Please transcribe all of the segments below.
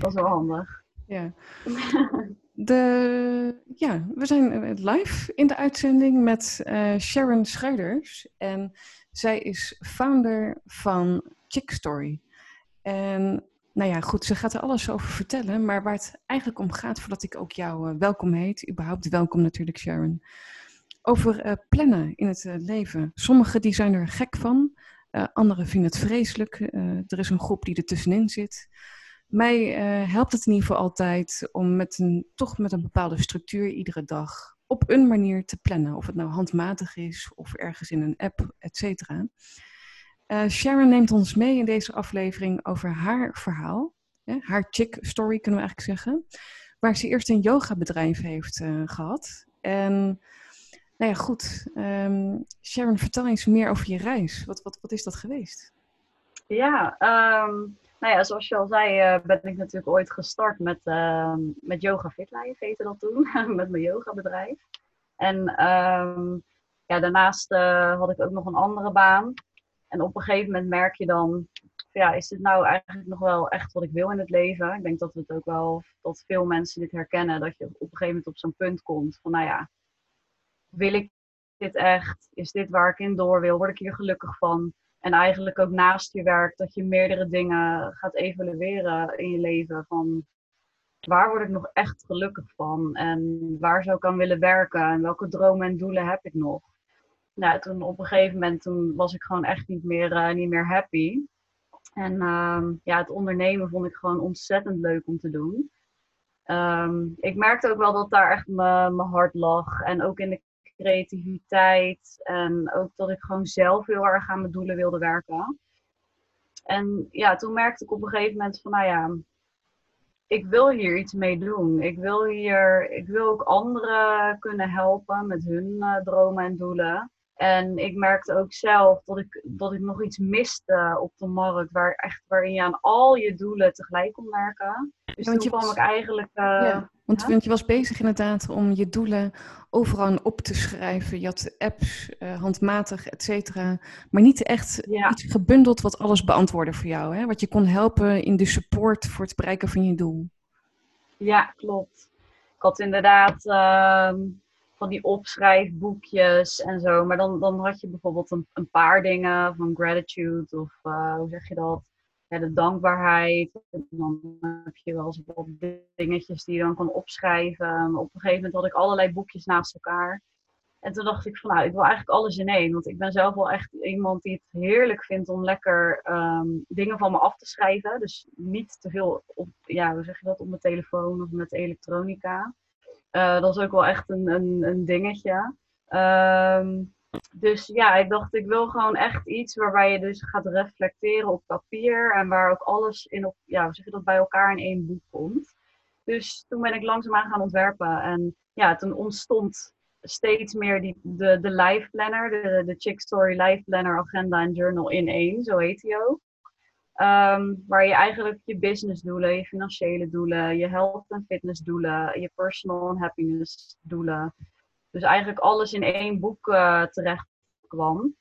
Dat is wel handig. Ja. De, ja, we zijn live in de uitzending met uh, Sharon Schuiders. En zij is founder van Chick Story. En nou ja, goed, ze gaat er alles over vertellen. Maar waar het eigenlijk om gaat, voordat ik ook jou uh, welkom heet, überhaupt welkom natuurlijk Sharon. Over uh, plannen in het leven. Sommigen die zijn er gek van. anderen vinden het vreselijk. er is een groep die er tussenin zit. Mij uh, helpt het in ieder geval altijd om met een, toch met een bepaalde structuur iedere dag op een manier te plannen. Of het nou handmatig is of ergens in een app, et cetera. Uh, Sharon neemt ons mee in deze aflevering over haar verhaal. Haar chick story kunnen we eigenlijk zeggen. Waar ze eerst een yogabedrijf heeft uh, gehad. En nou ja, goed. Um, Sharon, vertel eens meer over je reis. Wat, wat, wat is dat geweest? Ja, um, nou ja, zoals je al zei, uh, ben ik natuurlijk ooit gestart met, uh, met Yoga Fit Life, heette dat toen, met mijn yogabedrijf. En um, ja, daarnaast uh, had ik ook nog een andere baan. En op een gegeven moment merk je dan, ja, is dit nou eigenlijk nog wel echt wat ik wil in het leven? Ik denk dat het ook wel, dat veel mensen dit herkennen, dat je op een gegeven moment op zo'n punt komt van, nou ja, wil ik dit echt? Is dit waar ik in door wil? Word ik hier gelukkig van? En eigenlijk ook naast je werk, dat je meerdere dingen gaat evalueren in je leven. Van waar word ik nog echt gelukkig van? En waar zou ik aan willen werken? En welke dromen en doelen heb ik nog? Nou, toen op een gegeven moment toen was ik gewoon echt niet meer, uh, niet meer happy. En uh, ja, het ondernemen vond ik gewoon ontzettend leuk om te doen. Um, ik merkte ook wel dat daar echt mijn hart lag. En ook in de creativiteit. En ook dat ik gewoon zelf heel erg aan mijn doelen wilde werken. En ja, toen merkte ik op een gegeven moment van, nou ja, ik wil hier iets mee doen. Ik wil hier, ik wil ook anderen kunnen helpen met hun uh, dromen en doelen. En ik merkte ook zelf dat ik, dat ik nog iets miste op de markt, waar echt, waarin je aan al je doelen tegelijk kon werken. Dus ja, toen kwam ik eigenlijk. Uh, ja, want, ja? want, je was bezig inderdaad om je doelen overal op te schrijven. Je had apps, uh, handmatig, et cetera. Maar niet echt iets gebundeld wat alles beantwoordde voor jou. Hè? Wat je kon helpen in de support voor het bereiken van je doel. Ja, klopt. Ik had inderdaad. Uh, van die opschrijfboekjes en zo. Maar dan, dan had je bijvoorbeeld een, een paar dingen van gratitude of uh, hoe zeg je dat? Ja, de dankbaarheid. En dan heb je wel eens wat dingetjes die je dan kan opschrijven. op een gegeven moment had ik allerlei boekjes naast elkaar. En toen dacht ik van nou, ik wil eigenlijk alles in één. Want ik ben zelf wel echt iemand die het heerlijk vindt om lekker um, dingen van me af te schrijven. Dus niet te veel op, ja, hoe zeg je dat, op mijn telefoon of met elektronica. Uh, dat is ook wel echt een, een, een dingetje. Um, dus ja, ik dacht, ik wil gewoon echt iets waarbij je dus gaat reflecteren op papier en waar ook alles in op, ja, zeg je dat, bij elkaar in één boek komt. Dus toen ben ik langzaamaan gaan ontwerpen en ja, toen ontstond steeds meer die, de, de life planner, de, de Chick Story Life Planner, agenda en journal in één, zo heet die ook. Um, waar je eigenlijk je businessdoelen, je financiële doelen, je health en fitness doelen, je personal en happiness doelen. Dus eigenlijk alles in één boek uh, terecht kwam.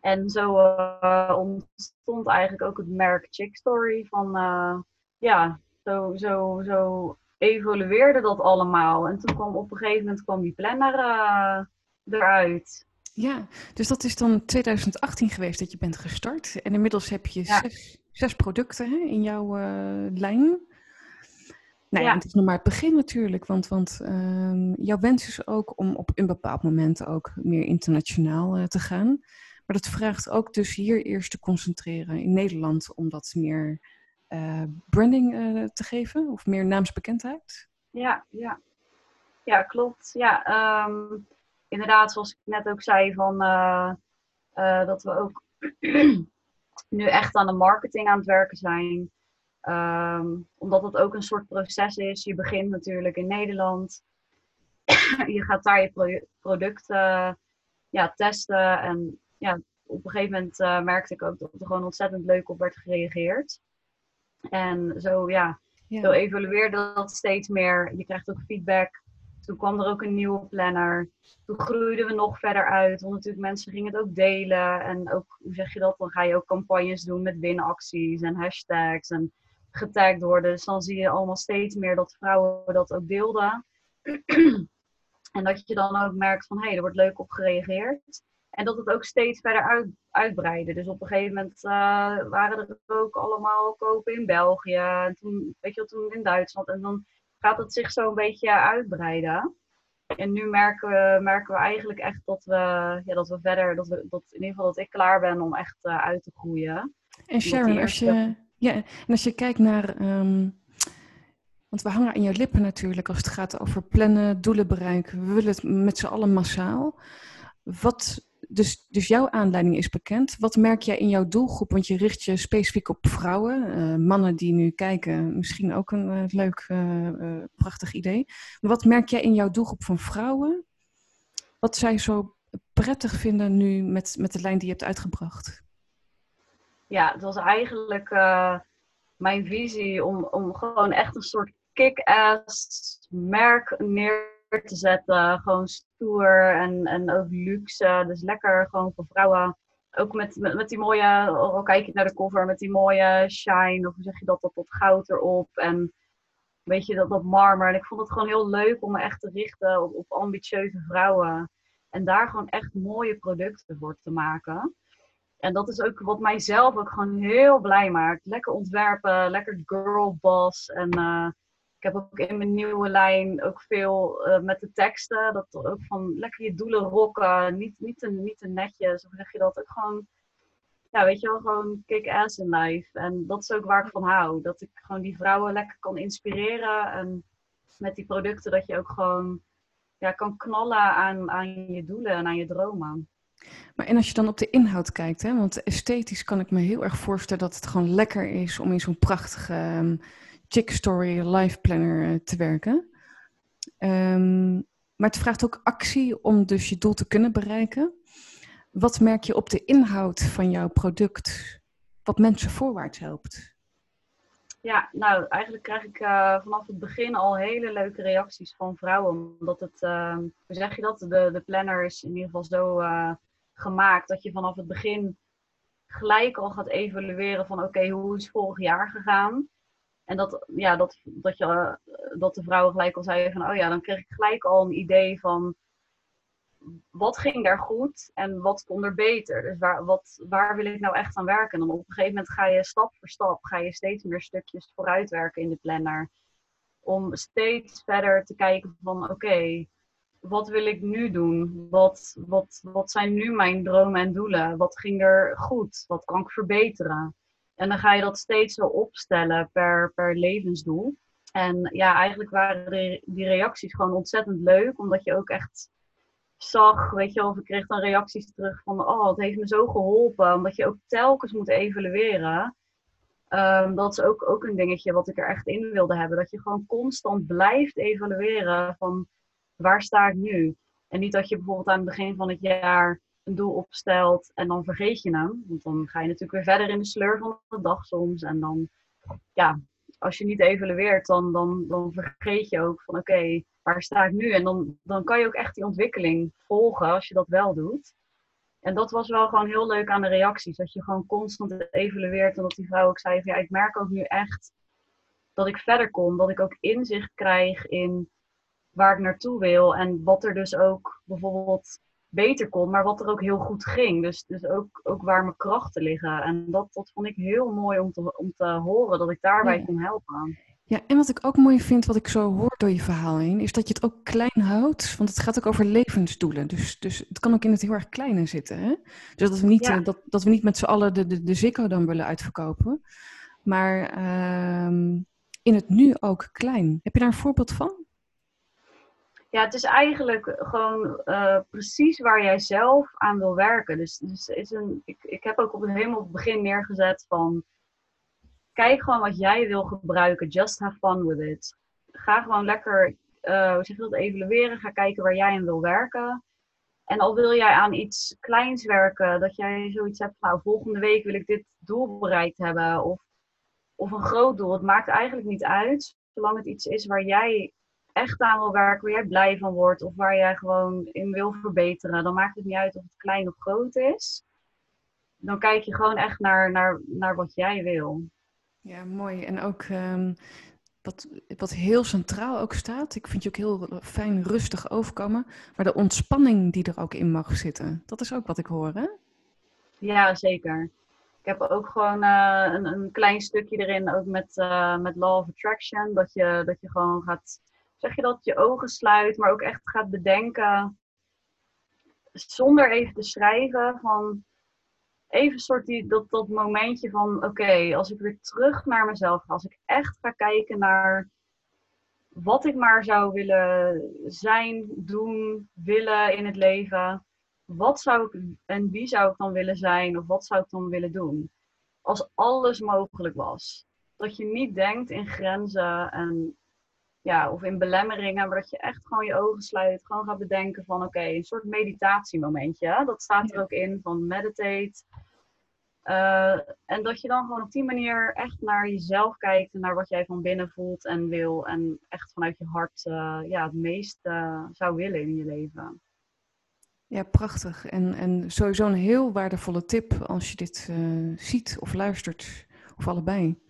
En zo uh, ontstond eigenlijk ook het merk Chick Story. Van uh, ja, zo, zo, zo evolueerde dat allemaal. En toen kwam op een gegeven moment kwam die planner eruit. Ja, dus dat is dan 2018 geweest dat je bent gestart. En inmiddels heb je ja. zes zes producten hè, in jouw uh, lijn. Nou ja, het is nog maar het begin natuurlijk, want, want uh, jouw wens is ook om op een bepaald moment ook meer internationaal uh, te gaan. Maar dat vraagt ook dus hier eerst te concentreren in Nederland om dat meer uh, branding te geven of meer naamsbekendheid. Ja, ja. ja klopt. Ja, um, inderdaad, zoals ik net ook zei, van, dat we ook nu echt aan de marketing aan het werken zijn. Um, omdat het ook een soort proces is. Je begint natuurlijk in Nederland. je gaat daar je producten ja, testen. En ja, op een gegeven moment uh, merkte ik ook dat er gewoon ontzettend leuk op werd gereageerd. En zo, ja, ja. zo evolueerde dat steeds meer. Je krijgt ook feedback. Toen kwam er ook een nieuwe planner. Toen groeiden we nog verder uit. Want natuurlijk mensen gingen het ook delen. En ook, hoe zeg je dat? Dan ga je ook campagnes doen met winacties en hashtags. En getagd worden. Dus dan zie je allemaal steeds meer dat vrouwen dat ook deelden. en dat je dan ook merkt van hé, hey, er wordt leuk op gereageerd. En dat het ook steeds verder uit, uitbreidde. Dus op een gegeven moment uh, waren er ook allemaal kopen in België. En toen, weet je wel, toen in Duitsland. En dan gaat het zich zo een beetje uitbreiden. En nu merken we, merken we eigenlijk echt dat we, ja, dat we verder, dat, we, dat in ieder geval dat ik klaar ben om echt uh, uit te groeien. En Sharon, als je, ja, en als je kijkt naar, um, want we hangen aan je lippen natuurlijk als het gaat over plannen, doelen bereiken. We willen het met z'n allen massaal. Wat, dus, dus jouw aanleiding is bekend. Wat merk jij in jouw doelgroep? Want je richt je specifiek op vrouwen, uh, mannen die nu kijken. Misschien ook een uh, leuk, uh, prachtig idee. Maar wat merk jij in jouw doelgroep van vrouwen? Wat zij zo prettig vinden nu met, met de lijn die je hebt uitgebracht? Ja, het was eigenlijk mijn visie om, om gewoon echt een soort kick-ass merk neer te zetten. Gewoon stoer en, en ook luxe. Dus lekker gewoon voor vrouwen. Ook met, met, met die mooie, al kijk je naar de cover, met die mooie shine. Of hoe zeg je dat, dat, dat goud erop. En weet je, dat, dat marmer. En ik vond het gewoon heel leuk om me echt te richten op, op ambitieuze vrouwen. En daar gewoon echt mooie producten voor te maken. En dat is ook wat mijzelf ook gewoon heel blij maakt. Lekker ontwerpen, lekker girl boss. En uh, ik heb ook in mijn nieuwe lijn ook veel uh, met de teksten. Dat ook van lekker je doelen rocken. Niet, niet, te, niet te netjes. Of zeg je dat ook gewoon. Ja, weet je wel, gewoon kick ass in life. En dat is ook waar ik van hou. Dat ik gewoon die vrouwen lekker kan inspireren. En met die producten dat je ook gewoon ja, kan knallen aan, aan je doelen en aan je dromen. Maar en als je dan op de inhoud kijkt, hè, want esthetisch kan ik me heel erg voorstellen dat het gewoon lekker is om in zo'n prachtige um, chick story life planner uh, te werken. Um, maar het vraagt ook actie om dus je doel te kunnen bereiken. Wat merk je op de inhoud van jouw product wat mensen voorwaarts helpt? Ja, nou eigenlijk krijg ik uh, vanaf het begin al hele leuke reacties van vrouwen. Omdat het, uh, hoe zeg je dat, de, de planner is in ieder geval zo uh, gemaakt dat je vanaf het begin gelijk al gaat evalueren van oké, hoe is vorig jaar gegaan? En dat, ja, dat, dat, je, dat de vrouwen gelijk al zeiden van oh ja, dan kreeg ik gelijk al een idee van wat ging daar goed en wat kon er beter? Dus waar, wat, waar wil ik nou echt aan werken? En dan op een gegeven moment ga je stap voor stap, ga je steeds meer stukjes vooruit werken in de planner. Om steeds verder te kijken van oké, wat wil ik nu doen? Wat, wat, wat zijn nu mijn dromen en doelen? Wat ging er goed? Wat kan ik verbeteren? En dan ga je dat steeds zo opstellen per, per levensdoel. En ja, eigenlijk waren die reacties gewoon ontzettend leuk, omdat je ook echt zag, weet je wel, of ik kreeg dan reacties terug van, oh, het heeft me zo geholpen, omdat je ook telkens moet evalueren. Um, dat is ook, ook een dingetje wat ik er echt in wilde hebben, dat je gewoon constant blijft evalueren van, waar sta ik nu? En niet dat je bijvoorbeeld aan het begin van het jaar een doel opstelt en dan vergeet je hem. Want dan ga je natuurlijk weer verder in de sleur van de dag soms. En dan, ja, als je niet evalueert, dan, dan, dan vergeet je ook van oké, waar sta ik nu? En dan, dan kan je ook echt die ontwikkeling volgen als je dat wel doet. En dat was wel gewoon heel leuk aan de reacties. Dat je gewoon constant evalueert. En dat die vrouw ook zei van ja, ik merk ook nu echt dat ik verder kom. Dat ik ook inzicht krijg in waar ik naartoe wil. En wat er dus ook bijvoorbeeld beter kon, maar wat er ook heel goed ging. Dus, dus ook, ook waar mijn krachten liggen. En dat, dat vond ik heel mooi om te, om te horen, dat ik daarbij kon helpen. Ja, en wat ik ook mooi vind, wat ik zo hoor door je verhaal heen, is dat je het ook klein houdt. Want het gaat ook over levensdoelen. Dus, dus het kan ook in het heel erg kleine zitten. Hè? Dus dat we niet, ja. dat, dat we niet met z'n allen de, de, de Zikko dan willen uitverkopen. Maar um, in het nu ook klein. Heb je daar een voorbeeld van? Ja, het is eigenlijk gewoon uh, precies waar jij zelf aan wil werken. Dus, dus is een, ik, ik heb ook op het, helemaal begin neergezet van... Kijk gewoon wat jij wil gebruiken. Just have fun with it. Ga gewoon lekker, uh, zeg je dat, evalueren. Ga kijken waar jij aan wil werken. En al wil jij aan iets kleins werken, dat jij zoiets hebt. Nou, volgende week wil ik dit doel bereikt hebben. Of, of een groot doel. Het maakt eigenlijk niet uit. Zolang het iets is waar jij echt aan wil werken, waar jij blij van wordt of waar jij gewoon in wil verbeteren, dan maakt het niet uit of het klein of groot is. Dan kijk je gewoon echt naar, naar, naar wat jij wil. Ja, mooi. En ook ehm, wat, wat heel centraal ook staat, ik vind je ook heel fijn rustig overkomen, maar de ontspanning die er ook in mag zitten, dat is ook wat ik hoor, hè? Ja, zeker. Ik heb ook gewoon uh, een, een, klein stukje erin, ook met, uh, met Law of Attraction, dat je, dat je gewoon gaat, zeg je dat, je ogen sluit, maar ook echt gaat bedenken, zonder even te schrijven, van even soort die, dat, dat momentje van, oké, als ik weer terug naar mezelf ga, als ik echt ga kijken naar wat ik maar zou willen zijn, doen, willen in het leven, wat zou ik en wie zou ik dan willen zijn of wat zou ik dan willen doen? Als alles mogelijk was. Dat je niet denkt in grenzen en ja, of in belemmeringen, maar dat je echt gewoon je ogen sluit, gewoon gaat bedenken van oké, een soort meditatiemomentje. Dat staat er ook in van meditate. Uh, en dat je dan gewoon op die manier echt naar jezelf kijkt en naar wat jij van binnen voelt en wil. En echt vanuit je hart uh, ja, het meest uh, zou willen in je leven. Ja, prachtig. En, en sowieso een heel waardevolle tip als je dit ziet of luistert, of allebei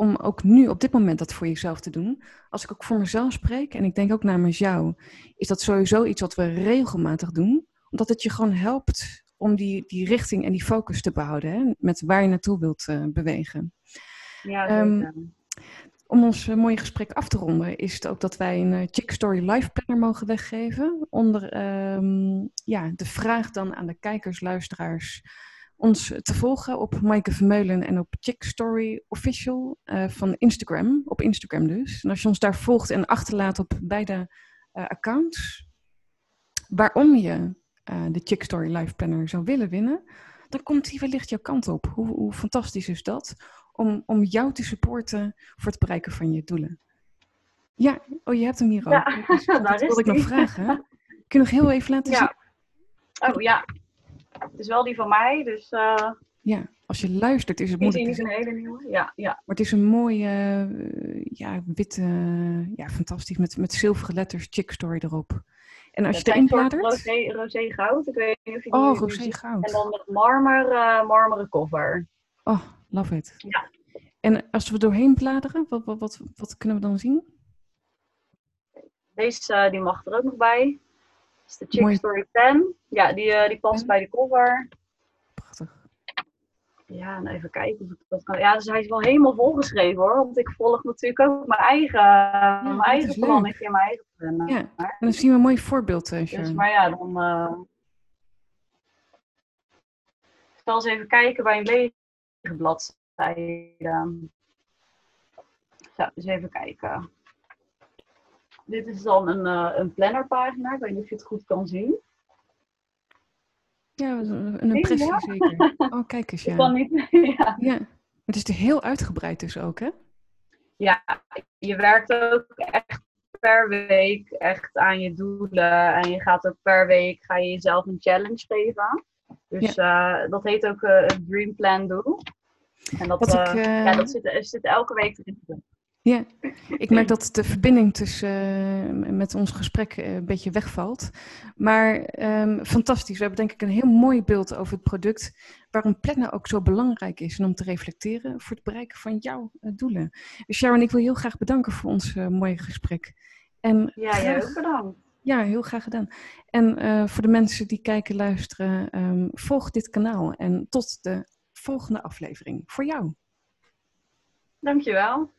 om ook nu op dit moment dat voor jezelf te doen. Als ik ook voor mezelf spreek, en ik denk ook namens jou, is dat sowieso iets wat we regelmatig doen. Omdat het je gewoon helpt om die, die richting en die focus te behouden. Hè, met waar je naartoe wilt uh, bewegen. Ja, um, om ons uh, mooie gesprek af te ronden, is het ook dat wij een uh, Chick Story Life Planner mogen weggeven. Onder um, ja, de vraag dan aan de kijkers, luisteraars ons te volgen op Maaike Vermeulen en op Chick Story Official uh, van Instagram. Op Instagram dus. En als je ons daar volgt en achterlaat op beide uh, accounts, waarom je uh, de Chick Story Life Planner zou willen winnen, dan komt die wellicht jouw kant op. Hoe, hoe fantastisch is dat? Om, om jou te supporten voor het bereiken van je doelen. Ja, oh, je hebt hem hier ook. Ja, dus, dat wil ik nog vragen. Kun je nog heel even laten ja. zien? Oh ja, het is wel die van mij, dus... Uh, ja, als je luistert is het moeilijk. Het is een hele nieuwe, ja. ja. Maar het is een mooie, uh, ja, witte, ja, fantastisch, met, met zilveren letters, chick story erop. En als je erin bladert... Rosé, rosé goud, ik weet niet of je Oh, rosé goud. En dan met marmer, uh, marmeren cover. Oh, love it. Ja. En als we doorheen bladeren, wat, wat, wat, wat kunnen we dan zien? Deze, die mag er ook nog bij is de Chick Story 10. Ja, die, uh, die past bij de cover. Prachtig. Ja, en even kijken of ik dat kan. Ja, dus hij is wel helemaal volgeschreven hoor. Want ik volg natuurlijk ook mijn eigen, ja, mijn eigen plannetje en mijn eigen plannen. Ja, en dan zien we een mooi voorbeeld, uh, dus, Maar ja, dan... Uh... Ik zal eens even kijken bij een lege bladzijde. Ja, eens even kijken. Dit is dan een, uh, een plannerpagina. Ik weet niet of je het goed kan zien. Ja, een impressie ja. zeker. Oh, kijk eens, ja. Ik kan niet, ja. ja. Het is heel uitgebreid dus ook, hè? Ja, je werkt ook echt per week echt aan je doelen. En je gaat ook per week ga je jezelf een challenge geven. Dus ja. uh, dat heet ook uh, een Dream Plan Doel. En dat, ik, ja, dat zit, zit elke week erin. Ja, ik merk dat de verbinding tussen, uh, met ons gesprek uh, een beetje wegvalt. Maar um, fantastisch, we hebben denk ik een heel mooi beeld over het product. Waarom plannen ook zo belangrijk is en om te reflecteren voor het bereiken van jouw uh, doelen. Dus Sharon, ik wil je heel graag bedanken voor ons mooie gesprek. En ja, graag, jij ook bedankt. Ja, heel graag gedaan. En voor de mensen die kijken, luisteren, um, volg dit kanaal. En tot de volgende aflevering. Voor jou. Dankjewel.